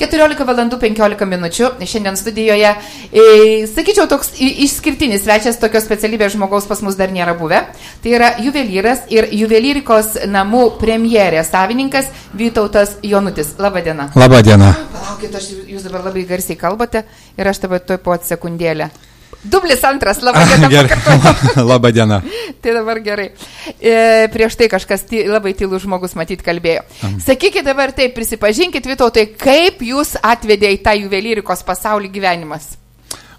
14 valandų 15 minučių šiandien studijoje. E, sakyčiau, toks išskirtinis svečias, tokios specialybės žmogaus pas mus dar nėra buvę. Tai yra juvelyras ir juvelyrikos namų premjerės savininkas Vytautas Jonutis. Labadiena. Labadiena. Palaukit, aš, jūs dabar labai garsiai kalbate ir aš dabar toj po sekundėlę. Dublis antras, labai diena. Labai diena. tai dabar gerai. E, prieš tai kažkas ty, labai tylų žmogus matyt kalbėjo. Mhm. Sakykit dabar taip, prisipažinkit, Vitautai, kaip jūs atvedė į tą juvelyrikos pasaulį gyvenimas?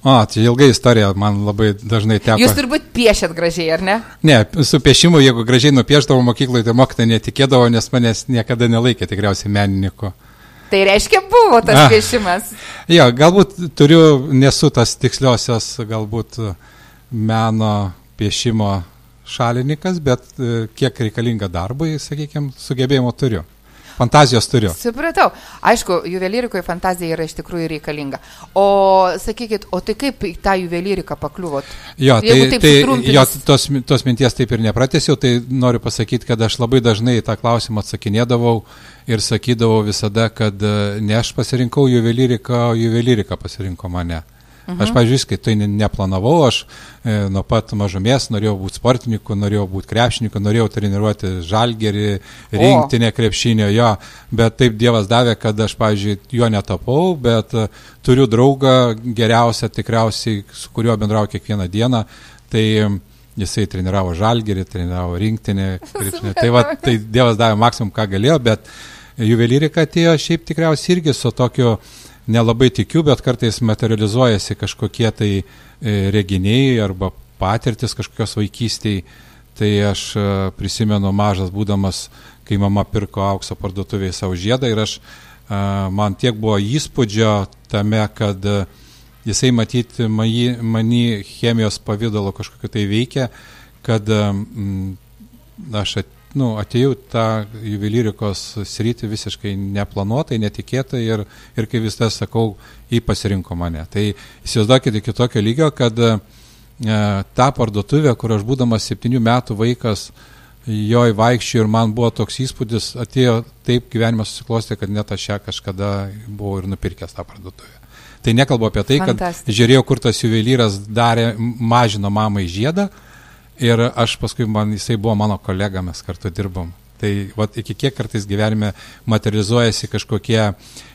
O, tai ilga istorija, man labai dažnai teko. Jūs turbūt piešėt gražiai, ar ne? Ne, su piešimu, jeigu gražiai nupieždavau mokykloje, tai mokytai netikėdavo, nes manęs niekada nelaikė tikriausiai menininku. Tai reiškia, buvo tas ah, piešimas. Jo, galbūt turiu, nesu tas tiksliosios, galbūt meno piešimo šalininkas, bet e, kiek reikalinga darbui, sakykime, sugebėjimo turiu. Fantazijos turiu. Supratau. Aišku, juvelyrikoje fantazija yra iš tikrųjų reikalinga. O sakykit, o tai kaip į tą juvelyriką pakliuvot? Jo, Jeigu tai, tai jo, tos, tos minties taip ir nepratėsiu, tai noriu pasakyti, kad aš labai dažnai tą klausimą atsakinėdavau ir sakydavau visada, kad e, ne aš pasirinkau juvelyriką, o juvelyrika pasirinko mane. Mhm. Aš, pažiūrėjau, tai neplanavau, aš e, nuo pat mažumės norėjau būti sportininku, norėjau būti krepšininku, norėjau treniruoti žalgerį, rinktinę krepšinio jo, bet taip Dievas davė, kad aš, pažiūrėjau, jo netapau, bet e, turiu draugą geriausią tikriausiai, su kuriuo bendrauju kiekvieną dieną. Tai jisai treniravo žalgerį, treniravo rinktinę, krepšinį. Tai, va, tai Dievas davė maksimum, ką galėjo, bet juvelyrika atėjo šiaip tikriausiai irgi su tokiu uh, nelabai tikiu, bet kartais materializuojasi kažkokie tai e, reginiai arba patirtis kažkokios vaikystėje. Tai aš e, prisimenu mažas būdamas, kai mama pirko aukso parduotuvėje savo žiedą ir aš, e, man tiek buvo įspūdžio tame, kad jisai matyti mani, mani chemijos pavydalo kažkokio tai veikia, kad aš at, nu, atėjau tą juvelyrikos sritį visiškai neplanuotai, netikėtai ir, ir kaip vis tas sakau, jį pasirinko mane. Tai įsivaizduokite iki tokio lygio, kad e, tą parduotuvę, kur aš būdamas septynių metų vaikas, jo įvaikščiu ir man buvo toks įspūdis, atėjo taip gyvenimas susiklostė, kad net aš ją kažkada buvau ir nupirkęs tą parduotuvę. Tai nekalbu apie tai, kad žiūrėjau, kur tas juvelyras darė, mažino mamai žiedą, Ir aš paskui, man, jisai buvo mano kolega, mes kartu dirbom. Tai vat, iki kiek kartais gyvenime materializuojasi kažkokie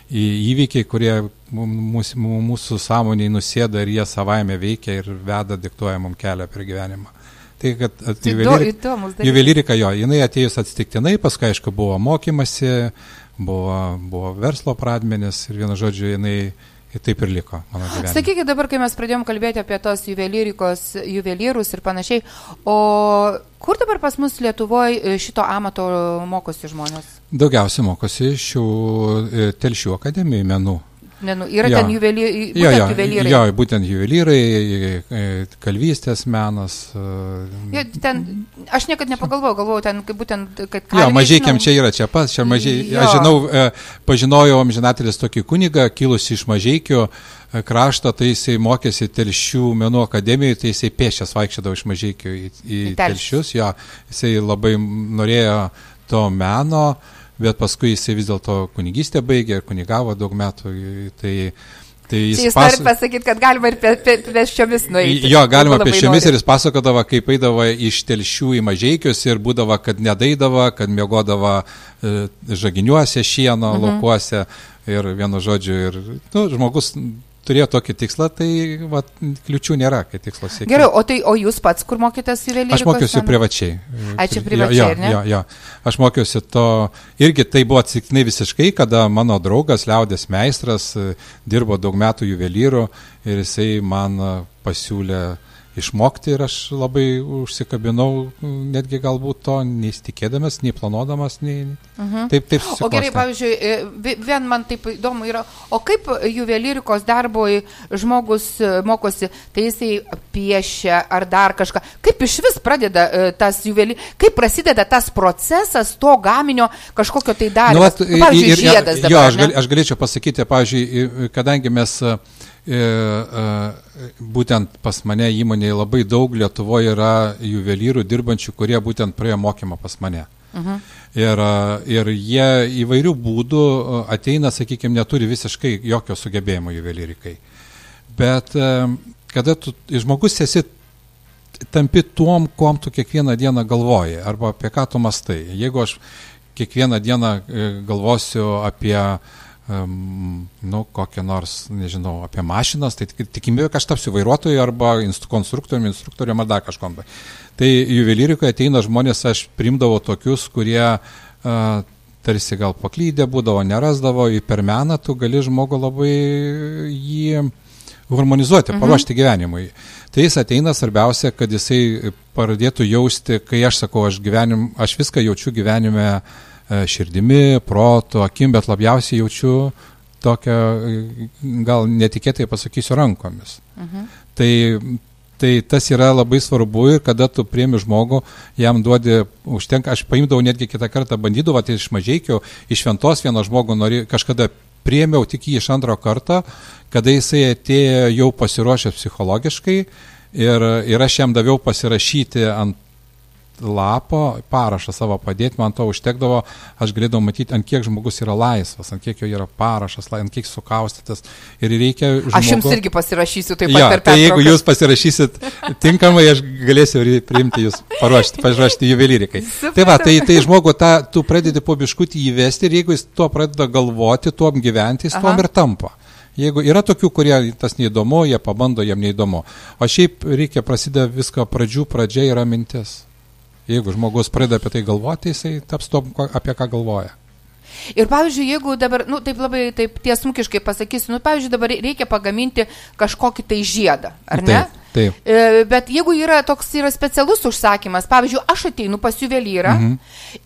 įvykiai, kurie mūsų, mūsų sąmoniai nusėda ir jie savaime veikia ir veda, diktuoja mums kelią per gyvenimą. Tai, kad tai juvelyrika, juvelyrika jo, jinai atėjus atsitiktinai, paskui aišku buvo mokymasi, buvo, buvo verslo pradmenis ir vienu žodžiu jinai Ir taip ir liko mano gyvenime. Sakykit dabar, kai mes pradėjom kalbėti apie tos juvelyrikos, juvelyrus ir panašiai, o kur dabar pas mus Lietuvoje šito amato mokosi žmonės? Daugiausiai mokosi šių e, telšių akademijų menų. Ne, nu, yra jo. ten juvelyrai. Jo, jo, juvelyrai. Jo, būtent juvelyrai, e, kalvystės menas. E, jo, ten, aš niekada nepagalvojau, galvojau ten, kaip būtent, kad... Jo, mažiekiam čia yra čia pas, čia mažiai. Jo. Aš žinau, e, pažinojau amžinatelis tokį kunigą, kilusi iš mažiekių krašto, tai jisai mokėsi telšių menų akademijoje, tai jisai pėšęs vaikščiodavo iš mažiekių į, į, į telšius, jo, jisai labai norėjo to meno. Uh, bet paskui jisai vis dėlto kunigystę baigė ir kunigavo daug metų. Tai, tai jis jūs pas... nori pasakyti, kad galima ir pėsčiomis nueiti. Jo, galima pėsčiomis ir jis pasakodavo, kaip eidavo iš telšių į mažiekius ir būdavo, kad nedaidavo, kad mėgodavo e, žaginiuose, šieno, mhm. laukuose ir vienu žodžiu. Ir nu, žmogus turėjo tokį tikslą, tai va, kliučių nėra, kai tikslas siekia. Gerai, o, tai, o jūs pats kur mokėtės juvelyrikos? Aš mokiausi privačiai. A, čia privačiai, jo, ne? Jo, jo, aš mokiausi to, irgi tai buvo atsitiktinai visiškai, kada mano draugas, liaudės meistras, dirbo daug metų juvelyrų ir jisai man pasiūlė išmokti ir aš labai užsikabinau, netgi galbūt to neįstikėdamas, nei planuodamas, nei mhm. taip, taip. O gerai, pavyzdžiui, e, vien man taip įdomu yra, o kaip juvelyrikos darboj žmogus e, mokosi, tai jisai piešia ar dar kažką, kaip iš vis pradeda e, tas juvelyrikos, kaip prasideda tas procesas to gaminio kažkokio tai darbo. Nu, pavyzdžiui, ir, žiedas dabar. Jo, aš, gal, aš galėčiau pasakyti, pavyzdžiui, kadangi mes uh, būtent pas mane įmonėje labai daug Lietuvoje yra juvelyrų dirbančių, kurie būtent praėjo mokymą pas mane. Mhm. Ir, ir jie įvairių būdų ateina, sakykime, neturi visiškai jokio sugebėjimo juvelyrikai. Bet kada tu žmogus esi tampi tuom, kuom tu kiekvieną dieną galvoji arba apie ką tu mastai. Jeigu aš kiekvieną dieną e, galvosiu apie um, nu, kokią nors, nežinau, apie mašinas, tai tikimybė, kad aš tapsiu vairuotoju arba konstruktoriumi, instruktoriumi ar dar kažkom. Tai juvelyrikoje ateina žmonės, aš primdavau tokius, kurie uh, tarsi gal paklydė būdavo, nerasdavo, į per meną tu gali žmogų labai jį harmonizuoti, mhm. paruošti gyvenimui. Tai jis ateina svarbiausia, kad jisai pradėtų jausti, kai aš sakau, aš, gyvenim, aš viską jaučiu gyvenime uh, širdimi, protu, akim, bet labiausiai jaučiu tokią, gal netikėtai pasakysiu, rankomis. Mhm. Tai, tai tas yra labai svarbu ir kada tu priemi žmogų, jam duodi, užtenka, aš paimdavau netgi kitą kartą, bandydavau, tai iš mažiekių, iš šventos vieno žmogo nori, kažkada priemiau tik jį iš antro karto, kada jisai atėjo jau pasiruošęs psichologiškai ir, ir aš jam daviau pasirašyti ant lapo parašą savo padėti, man to užtekdavo, aš galėdavau matyti, ant kiek žmogus yra laisvas, ant kiek jo yra parašas, ant kiek sukaustytas. Ir reikia... Žmogu... Aš jums irgi pasirašysiu taip pat ja, tai jeigu jūs pasirašysit tinkamai, aš galėsiu priimti jūs, paruošti, paruošti juvelyrikai. Tai va, tai, tai žmogu, tą, tu pradedi po biškutį įvesti ir jeigu jis tuo pradeda galvoti, tuo gyventi, jis tuom ir tampa. Jeigu yra tokių, kurie tas neįdomu, jie pabando, jiem neįdomu. O šiaip reikia prasideda visko pradžių, pradžia yra mintis. Jeigu žmogus pradeda apie tai galvoti, jisai taps to, apie ką galvoja. Ir pavyzdžiui, jeigu dabar, nu, taip labai taip tiesmukiškai pasakysiu, nu, pavyzdžiui, dabar reikia pagaminti kažkokį tai žiedą, ar ne? Taip. Taip. E, bet jeigu yra toks yra specialus užsakymas, pavyzdžiui, aš ateinu pas juvelyrą mhm.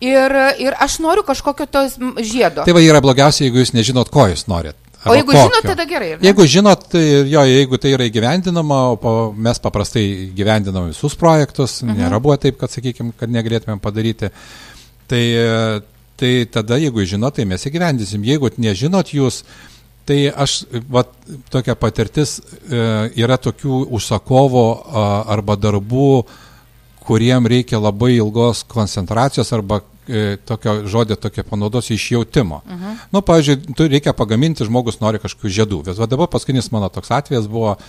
ir, ir aš noriu kažkokio tos žiedo. Tai va yra blogiausia, jeigu jūs nežinot, ko jūs norit. O jeigu kokio. žinot, tada gerai. Jeigu žinot, tai jo, jeigu tai yra įgyvendinama, o mes paprastai įgyvendinam visus projektus, mhm. nėra buvo taip, kad, sakykime, kad negalėtumėm padaryti, tai, tai tada, jeigu žinot, tai mes įgyvendinsim. Jeigu nežinot jūs, tai aš, va, tokia patirtis e, yra tokių užsakovo arba darbų, kuriem reikia labai ilgos koncentracijos arba tokio žodį tokia panaudosiu išjautimo. Uh -huh. Nu, pavyzdžiui, tu reikia pagaminti, žmogus nori kažkokių žiedų. Bet dabar paskutinis mano toks atvejas buvo uh,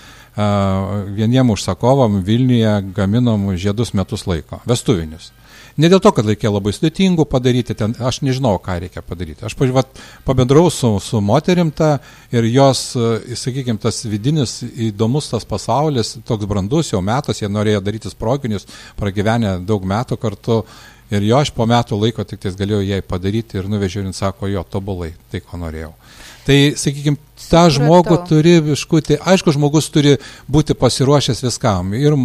vieniem užsakovam Vilniuje gaminom žiedus metus laiko, vestuvinius. Ne dėl to, kad reikėjo labai sudėtingų padaryti, ten aš nežinau, ką reikia padaryti. Aš pažiūrėjau, pabendrau su, su moterim tą ir jos, sakykime, tas vidinis įdomus tas pasaulis, toks brandus jau metas, jie norėjo daryti sproginius, pragyvenę daug metų kartu Ir jo aš po metų laiko tik tais galėjau jai padaryti ir nuvežiau ir sako, jo, tobulai, tai ko norėjau. Tai, sakykime, tą žmogų turi viškutį, aišku, žmogus turi būti pasiruošęs viskam ir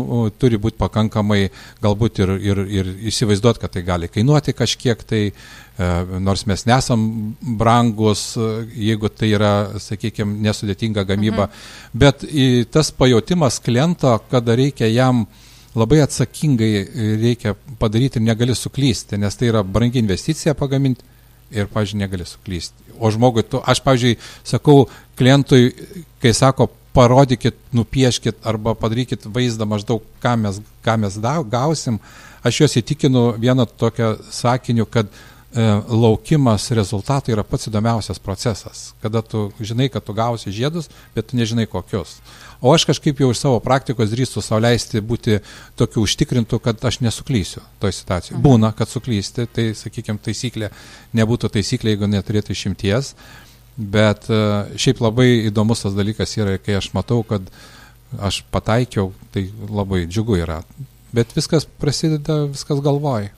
turi būti pakankamai, galbūt ir, ir, ir įsivaizduoti, kad tai gali kainuoti kažkiek, tai uh, nors mes nesam brangus, uh, jeigu tai yra, sakykime, nesudėtinga gamyba, mhm. bet tas pajūtimas kliento, kada reikia jam labai atsakingai reikia padaryti ir negali suklysti, nes tai yra brangi investicija pagaminti ir, pažiūrėjau, negali suklysti. O žmogui, tu, aš, pažiūrėjau, sakau klientui, kai sako, parodykit, nupieškit arba padarykit vaizdą maždaug, ką mes, ką mes da, gausim, aš juos įtikinu vieną tokią sakiniu, kad E, laukimas rezultatų yra pats įdomiausias procesas, kada tu žinai, kad tu gausi žiedus, bet tu nežinai kokius. O aš kažkaip jau iš savo praktikos drįstu savo leisti būti tokiu užtikrintu, kad aš nesuklysiu toj situacijoje. Mhm. Būna, kad suklysti, tai, sakykime, taisyklė nebūtų taisyklė, jeigu neturėtų išimties, bet e, šiaip labai įdomus tas dalykas yra, kai aš matau, kad aš pataikiau, tai labai džiugu yra. Bet viskas prasideda, viskas galvoj.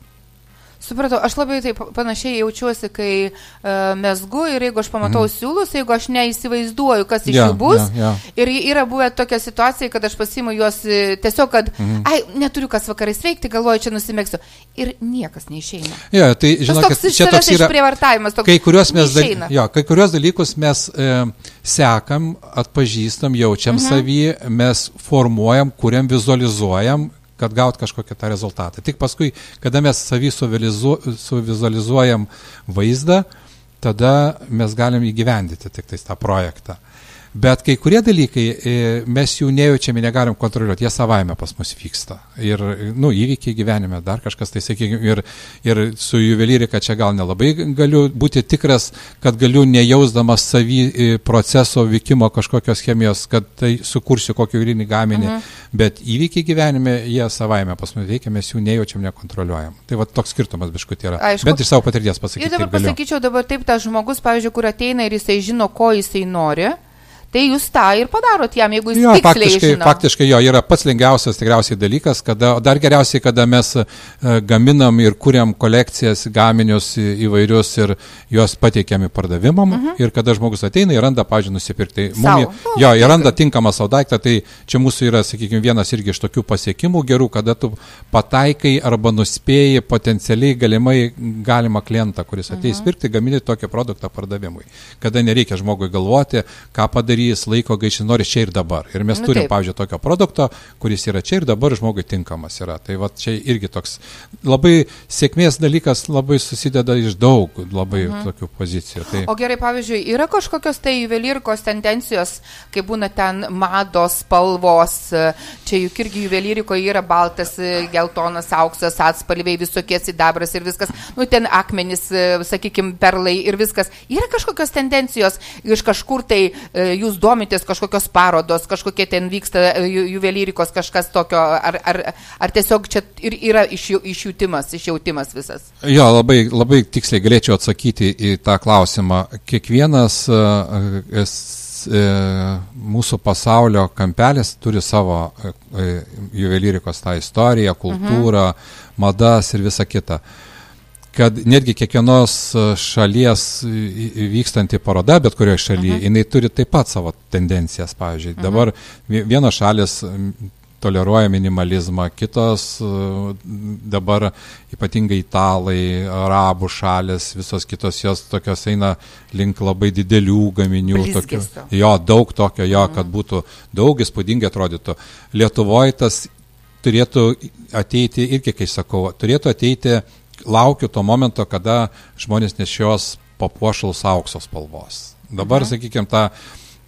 Supratau, aš labai taip panašiai jaučiuosi, kai uh, mesgu ir jeigu aš pamatau mm. siūlus, jeigu aš neįsivaizduoju, kas iš yeah, jų bus. Yeah, yeah. Ir yra buvę tokia situacija, kad aš pasimu juos e, tiesiog, kad, mm. ai, neturiu kas vakarais veikti, galvoju, čia nusimėgsiu. Ir niekas neišeina. Ja, tai, žinok, toks, čia toks yra prievartavimas. Toks, kai, kuriuos mes, da, jo, kai kurios dalykus mes e, sekam, atpažįstam, jaučiam -hmm. savį, mes formuojam, kuriam, vizualizuojam kad gaut kažkokią tą rezultatą. Tik paskui, kada mes savį suvizualizuojam vaizdą, tada mes galim įgyvendyti tik tais tą projektą. Bet kai kurie dalykai e, mes jų nejaučiame, negalim kontroliuoti, jie savaime pas mus vyksta. Ir, nu, įvykiai gyvenime, dar kažkas, tai sakykime, ir, ir su juvelyrika čia gal nelabai galiu būti tikras, kad galiu nejausdamas savy e, proceso vykimo kažkokios chemijos, kad tai sukursiu kokį jūrinį gaminį, mhm. bet įvykiai gyvenime, jie savaime pas mus veikia, mes jų nejaučiam, nekontroliuojam. Tai va toks skirtumas biškut yra. Aišku, Bent iš savo patirties pasakyti. Ir dabar pasakyčiau, dabar taip tas žmogus, pavyzdžiui, kur ateina ir jisai žino, ko jisai nori tai jūs tą ir padarot jam, jeigu jis jo, faktiškai, žino. faktiškai jo yra pats lengviausias tikriausiai dalykas, kada, dar geriausiai, kada mes uh, gaminam ir kuriam kolekcijas, gaminius įvairius ir juos pateikiam į pardavimam mhm. ir kada žmogus ateina ir randa, pažiūrėjau, nusipirkti. Mumi, oh, jo, ir randa tinkamą savo daiktą, tai čia mūsų yra, sakykime, vienas irgi iš tokių pasiekimų gerų, kada tu pataikai arba nuspėjai potencialiai galimai galimą klientą, kuris ateis mhm. pirkti, gaminti tokį produktą pardavimui. Kada nereikia žmogui galvoti, ką padaryti darys, laiko gaišti, nori čia ir dabar. Ir mes nu, turim, taip. pavyzdžiui, tokio produkto, kuris yra čia ir dabar žmogui tinkamas yra. Tai va čia irgi toks labai sėkmės dalykas labai susideda iš daug labai mhm. tokių pozicijų. Tai... O gerai, pavyzdžiui, yra kažkokios tai juvelyrikos tendencijos, kai būna ten mados, spalvos, čia juk irgi juvelyrikoje yra baltas, geltonas, auksas, atspalviai, visokie sidabras ir viskas, nu ten akmenys, sakykime, perlai ir viskas. Yra kažkokios tendencijos iš kažkur tai jų jūs domitės kažkokios parodos, kažkokie ten vyksta e, ju, juvelyrikos kažkas tokio, ar, ar, ar tiesiog čia ir yra iš, išjūtimas, išjautimas visas? Jo, labai, labai tiksliai galėčiau atsakyti į tą klausimą. Kiekvienas uh, uh, mūsų pasaulio kampelis turi savo uh, juvelyrikos tą istoriją, kultūrą, mhm. madas ir visa kita. Uh, kad netgi kiekvienos e, šalies vykstanti paroda, bet kurioje šalyje, mhm. jinai turi taip pat savo tendencijas. Pavyzdžiui, mhm. dabar vienos šalis toleruoja minimalizmą, kitos e, dabar ypatingai italai, arabų šalis, visos kitos jos tokios eina link labai didelių gaminių. Tokių, jo, daug tokio, jo, kad mhm. būtų daug įspūdingai atrodytų. Lietuvoje tas turėtų ateiti, irgi kai sakau, turėtų ateiti laukiu to momento, kada žmonės nešios papuošalus auksos spalvos. Dabar, mhm. sakykime, ta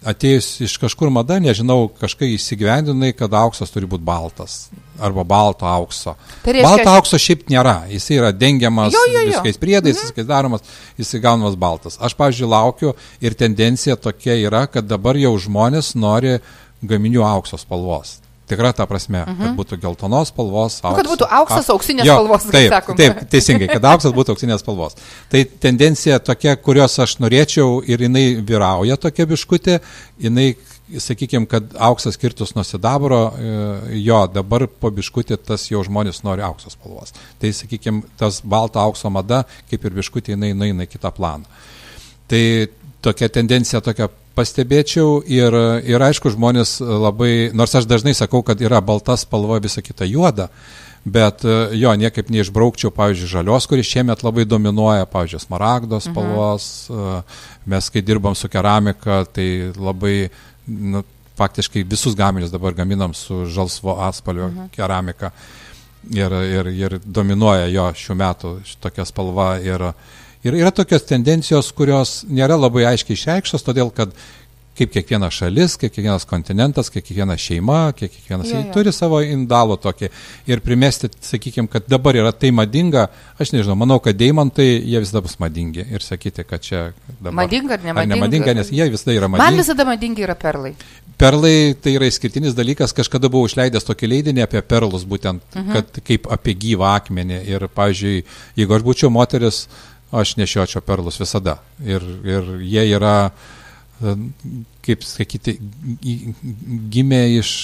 atėjus iš kažkur mada, nežinau, kažkai įsigyvendinai, kad auksas turi būti baltas arba balto aukso. Tai reiškia... Balto aukso šiaip nėra, jis yra dengiamas jo, jo, jo. viskais priedais, mhm. viskais daromas, jis įgaunamas baltas. Aš, pavyzdžiui, laukiu ir tendencija tokia yra, kad dabar jau žmonės nori gaminių aukso spalvos tikra ta prasme, -huh. kad mhm. būtų geltonos spalvos. Aukso, nu, kad būtų auksas auksinės jo, spalvos, taip, sakom. Taip, teisingai, kad auksas būtų auksinės spalvos. Tai tendencija tokia, kurios aš norėčiau ir jinai vyrauja tokia biškutė, jinai sakykime, kad auksas skirtus nuo sidabro, e, jo, dabar po biškutį tas jau žmonės nori auksos spalvos. Tai, sakykime, tas balto aukso mada, kaip ir biškutė, jinai nueina į kitą planą. Tai tokia tendencija tokia pastebėčiau ir, ir aišku žmonės labai, nors aš dažnai sakau, kad yra balta spalva, visa kita juoda, bet jo, niekaip neišbraukčiau, pavyzdžiui, žalios, kuris šiemet labai dominuoja, pavyzdžiui, smaragdos mhm. spalvos, mhm. mes kai dirbam su keramika, tai labai, nu, faktiškai visus gaminius dabar gaminam su žalsvo atspalvio mhm. keramika ir, ir, ir dominuoja jo šių metų tokia spalva ir Ir yra tokios tendencijos, kurios nėra labai aiškiai išreikštos, todėl kad kaip kiekviena šalis, kaip kiekvienas kontinentas, kaip kiekviena šeima, kaip kiekvienas jo, jo. turi savo indalų tokį. Ir primesti, sakykime, kad dabar yra tai madinga, aš nežinau, manau, kad deimantai, jie visada bus madingi. Ir sakyti, kad čia dabar. Madinga ar nemadinga? Ar nemadinga, nes jie visada yra madingi. Man visada madingi yra perlai. Perlai tai yra išskirtinis dalykas, kažkada buvau išleidęs tokį leidinį apie perlus, būtent, mhm. kad kaip apie gyvą akmenį. Ir, pavyzdžiui, jeigu aš būčiau moteris, uh, aš nešiočiau perlus visada. Ir, ir jie yra, e, kaip sakyti, gimė iš,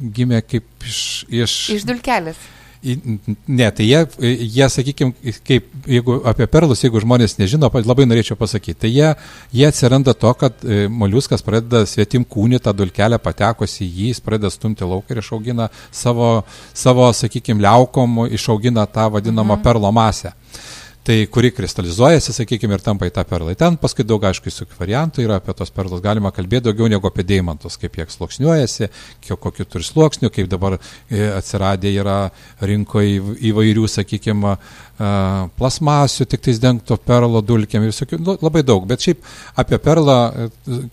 gimė kaip iš... Iš, iš dulkelės. Ne, tai jie, jie sakykime, kaip, jeigu apie perlus, jeigu žmonės nežino, labai norėčiau pasakyti, tai jie, jie atsiranda to, kad e, moliuskas pradeda svetim kūnį tą dulkelę patekusi į jį, jis pradeda stumti lauką ir išaugina savo, savo sakykime, liaukom, išaugina tą vadinamą mhm. perlo masę. Tai kuri kristalizuojasi, sakykime, ir tampa į tą perlą. Ten paskui daug aišku visokių variantų yra apie tos perlus, galima kalbėti daugiau negu apie deimantus, kaip jie sluoksniuojasi, kokiu turi sluoksnių, kaip dabar e, atsiradė yra rinkoje įvairių, sakykime, plasmasių, tik tais dengto perlo dulkėm, visokių, nu, labai daug, bet šiaip apie perlą e,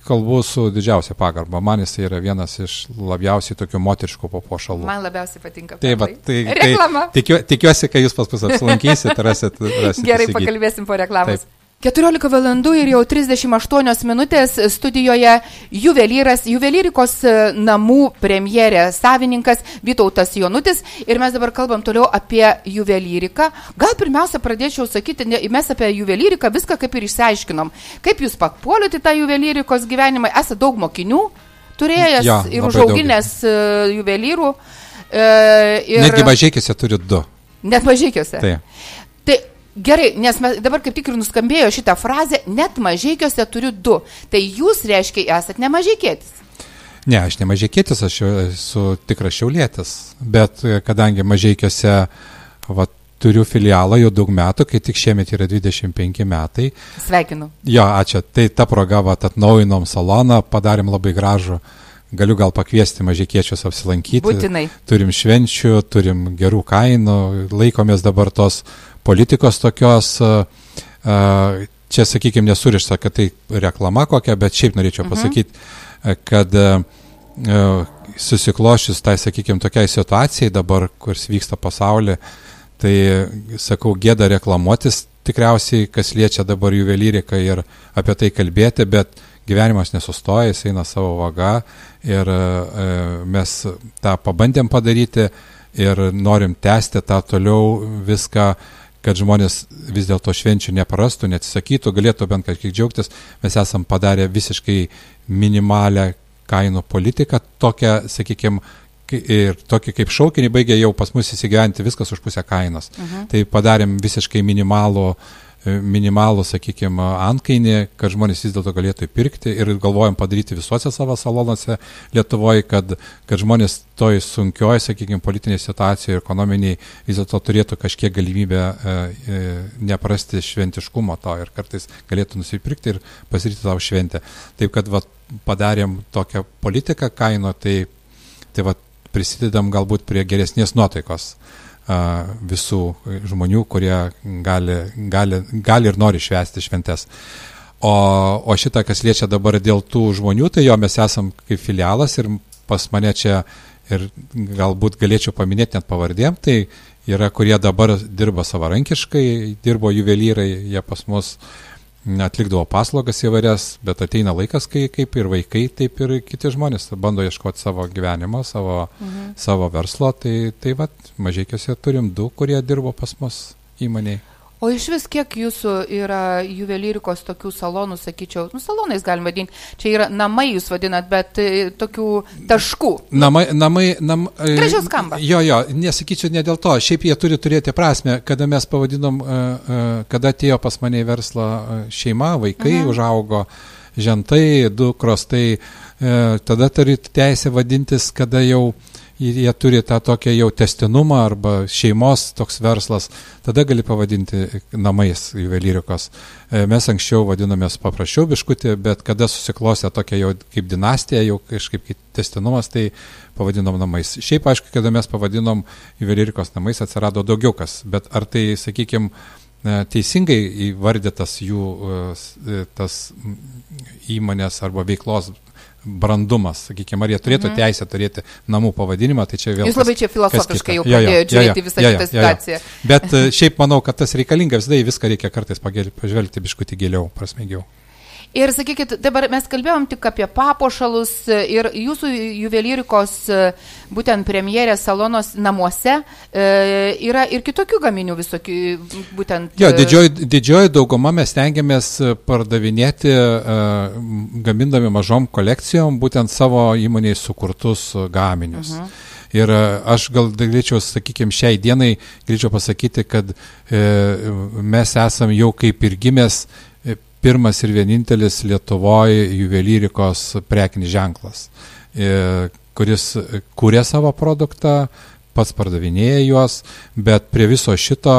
kalbu su didžiausia pagarba. Man jis yra vienas iš labiausiai tokių moteriškų papuošalų. Man labiausiai patinka. Taip, tai, tai tikiu, tikiuosi, kad jūs pas mus apsilankysit, rasit. rasit Gerai, įsigyti. pakalbėsim po reklamos. Taip. 14 valandų ir jau 38 minutės studijoje juvelyras, juvelyrikos e, namų premjerė savininkas Vytautas Jonutis ir mes dabar kalbam toliau apie juvelyriką. Gal pirmiausia pradėčiau sakyti, ne, mes apie juvelyriką viską kaip ir išsiaiškinom. Kaip jūs papuolėte tą juvelyrikos gyvenimą, esate daug mokinių turėjęs ja, ir užauginęs daug. E, juvelyrų. E, ir... Netgi mažiekiuose turi du. Net mažiekiuose. Taip. Tai Gerai, nes mes, dabar kaip tik ir nuskambėjo šitą frazę, net mažiekiuose turiu du. Tai jūs, reiškia, esate ne mažiekėtis. Ne, aš ne mažiekėtis, aš esu tikras šiaulėtis. Bet kadangi mažiekiuose va, turiu filialą jau daug metų, kai tik šiemet yra 25 metai. Sveikinu. Jo, ačiū. Tai ta proga, va, atnaujinom saloną, padarėm labai gražų. Galiu gal pakviesti mažikiečius apsilankyti. Būtinai. Turim švenčių, turim gerų kainų, laikomės dabar tos politikos tokios, čia, sakykime, nesurišta, kad tai reklama kokia, bet šiaip norėčiau mhm. pasakyti, kad susiklošius tai, sakykime, tokiai situacijai dabar, kuris vyksta pasaulyje, tai, sakau, gėda reklamuotis tikriausiai, kas liečia dabar juvelyriką ir apie tai kalbėti, bet gyvenimas nesustoja, jis eina savo vaga ir mes tą pabandėm padaryti ir norim tęsti tą toliau viską kad žmonės vis dėlto švenčių neprarastų, neatsisakytų, galėtų bent kažkiek džiaugtis. Mes esam padarę visiškai minimalę kainų politiką, tokią, sakykime, ir tokį kaip šaukinį baigė jau pas mus įsigyventi viskas už pusę kainos. Uh mhm. -huh. Tai padarėm visiškai minimalų uh, E, minimalų, sakykime, antkainį, kad žmonės vis dėlto galėtų įpirkti ir galvojam padaryti visuose savo salonuose Lietuvoje, kad, kad žmonės toj sunkioje, sakykime, politinėje situacijoje ir ekonominiai vis dėlto turėtų kažkiek galimybę e, e, neprasti šventiškumo to ir kartais galėtų nusipirkti ir pasiryti tavo šventę. Taip kad va, padarėm tokią politiką kaino, tai, tai va, prisidedam galbūt prie geresnės nuotaikos visų žmonių, kurie gali, gali, gali ir nori švęsti šventes. O, o šitą, kas liečia dabar dėl tų žmonių, tai jo mes esam kaip filialas ir pas mane čia ir galbūt galėčiau paminėti net pavardėm, tai yra, kurie dabar dirba savarankiškai, dirbo juvelyrai, jie pas mus uh, atlikdavo paslaugas įvairias, bet ateina laikas, kai kaip ir vaikai, taip ir kiti žmonės bando ieškoti savo gyvenimo, savo, mhm. savo verslo, tai, tai vad, mažiekiuose turim du, kurie dirbo pas mus įmoniai. O iš vis kiek jūsų yra juvelyrikos tokių salonų, sakyčiau, nu salonais galima vadinti, čia yra namai jūs vadinat, bet e, tokių taškų. Namai, namai, nam, e, Gražiau skamba. Jo, jo, nesakyčiau ne dėl to, šiaip jie turi turėti prasme, kada mes pavadinom, e, kada atėjo pas mane į verslą šeima, vaikai mhm. užaugo, žentai, dukros, tai tada turi teisę vadintis, kada jau jie turi tą tokią jau testinumą arba šeimos toks verslas, tada gali pavadinti namais juvelyrikos. E, mes anksčiau vadinomės paprasčiau biškutį, bet kada susiklosė tokia jau kaip dinastija, jau kažkaip kaip testinumas, tai pavadinom namais. Šiaip aišku, kada mes pavadinom juvelyrikos namais, atsirado daugiau kas, bet ar tai, sakykime, teisingai įvardytas jų e, tas įmonės arba veiklos brandumas, sakykime, ar jie turėtų mhm. teisę turėti namų pavadinimą, tai čia vėl. Jūs labai čia filosofiškai jau pradėjote žiūrėti visą jo, jo, šitą situaciją. Jo, jo. Bet e, šiaip manau, kad tas reikalinga, visada į viską reikia kartais pažvelgti biškutį giliau, prasmėgiau. Ir sakykit, dabar mes kalbėjom tik apie papuošalus ir jūsų juvelyrikos būtent premjerės salonos namuose e, yra ir kitokių gaminių visokių, būtent. Jo, didžioji, didžioji dauguma mes tengiamės pardavinėti, e, gamindami mažom kolekcijom, būtent savo įmoniai sukurtus gaminius. Uh mhm. -huh. Ir aš gal galėčiau, sakykime, šiai dienai galėčiau pasakyti, kad e, mes esam jau kaip ir gimęs pirmas ir vienintelis Lietuvoje juvelyrikos prekinis ženklas, e, kuris kūrė savo produktą, pats pardavinėja juos, bet prie viso šito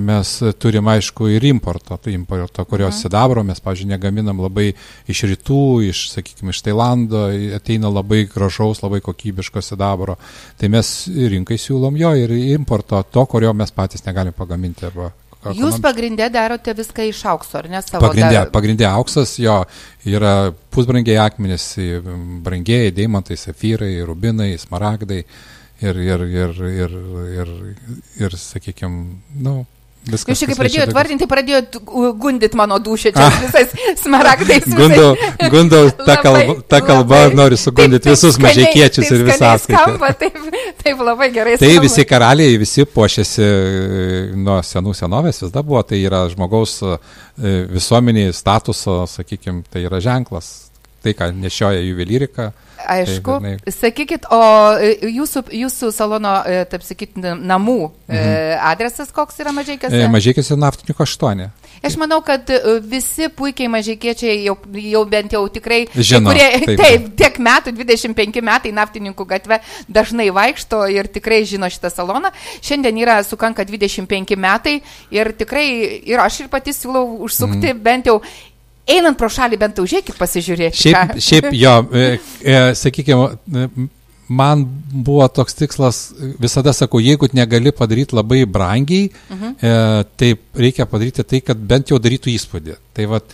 mes turim aišku ir importo, tai importo, kurios mhm. sidabro mes, pažiūrėjau, negaminam labai iš rytų, iš, sakykime, iš Tailando, ateina labai gražaus, labai kokybiško sidabro. Tai mes rinkai siūlom jo ir importo to, kurio mes patys negalim pagaminti. Arba, Jūs pagrindė darote viską iš aukso, ar ne savo? Pagrindė, dar... pagrindė auksas, jo, yra pusbrangiai akmenys, brangiai, deimantai, safyrai, rubinai, smaragdai ir, ir, ir, ir, ir, ir sakykime, nu, Viskas, Jūs čia kai pradėjote vardinti, pradėjote gundyti mano dušę čia visais smaragdais. Gundau, gundau ta kalba, ta kalba labai, nori sugundyti taip, visus mažikiečius ir visą skamba. Taip, taip labai gerai. Tai skamba. visi karaliai, visi puošiasi e, nuo senų senovės, vis dar buvo, tai yra žmogaus e, visuomeniai statuso, sakykime, tai yra ženklas. Tai, ką nešioja juvelyrika. Aišku. Tai, Sakykit, o e, jūsų, jūsų salono, e, taip sakyti, namų e, mhm. adresas koks yra mažiekiuose? Mažiekiuose naftininkų 8. Aš manau, kad visi puikiai mažikiečiai jau, jau bent jau tikrai, Žino, kurie, taip, taip, tiek metų, 25 metai naftininkų gatve dažnai vaikšto ir tikrai žino šitą saloną. Šiandien yra sukanka 25 metai ir tikrai ir aš ir pati siūlau užsukti mm. bent jau einant pro šalį bent užėkit pasižiūrėti. Šiaip, šiaip jo, e, e, sakykime, man buvo toks tikslas, visada sakau, jeigu negali padaryti labai brangiai, uh mhm. -huh. e, tai reikia padaryti tai, kad bent jau darytų įspūdį. Tai, vat,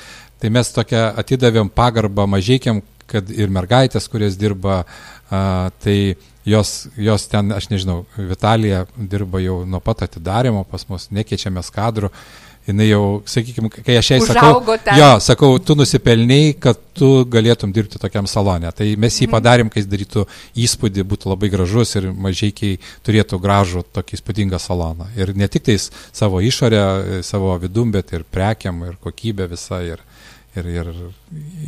tai mes tokia atidavėm pagarbą mažiekiam, kad ir mergaitės, kurias dirba, a, tai jos, jos ten, aš nežinau, Vitalija dirba jau nuo pat atidarimo pas mus, nekeičiamės kadrų jinai jau, sakykime, kai aš jai sakau, ten. jo, sakau, tu nusipelniai, kad tu galėtum dirbti tokiam salone. Tai mes jį mhm. padarėm, kai jis darytų įspūdį, būtų labai gražus ir mažiekiai turėtų gražų tokį įspūdingą saloną. Ir ne tik tais savo išorę, savo vidum, bet ir prekiam, ir kokybė visa. Ir, ir, ir,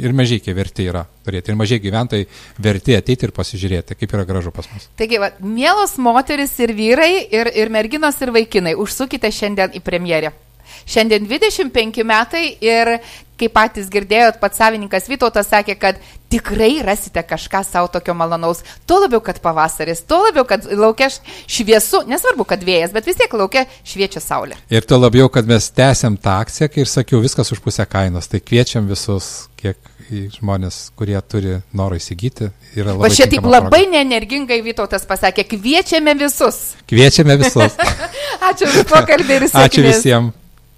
ir mažiekiai verti yra turėti. Ir mažiai gyventojai verti ateiti ir pasižiūrėti, kaip yra gražu pas mus. Taigi, va, mielos moteris ir vyrai, ir, ir merginos ir vaikinai, užsukite šiandien į premjerę. Šiandien 25 metai ir kaip patys girdėjot, pats savininkas Vytautas sakė, kad tikrai rasite kažką savo tokio malonaus. Tuo labiau, kad pavasaris, tuo labiau, kad laukia šviesu, nesvarbu, kad vėjas, bet vis tiek laukia šviečia saulė. Ir tuo labiau, kad mes tęsiam tą akciją, kai ir sakiau, viskas už pusę kainos. Tai kviečiam visus, kiek žmonės, kurie turi norą įsigyti. Va čia taip labai neenergingai Vytautas pasakė, kviečiame visus. Kviečiame visus. Ačiū už pokalbį ir sėkmės. Ačiū visiems.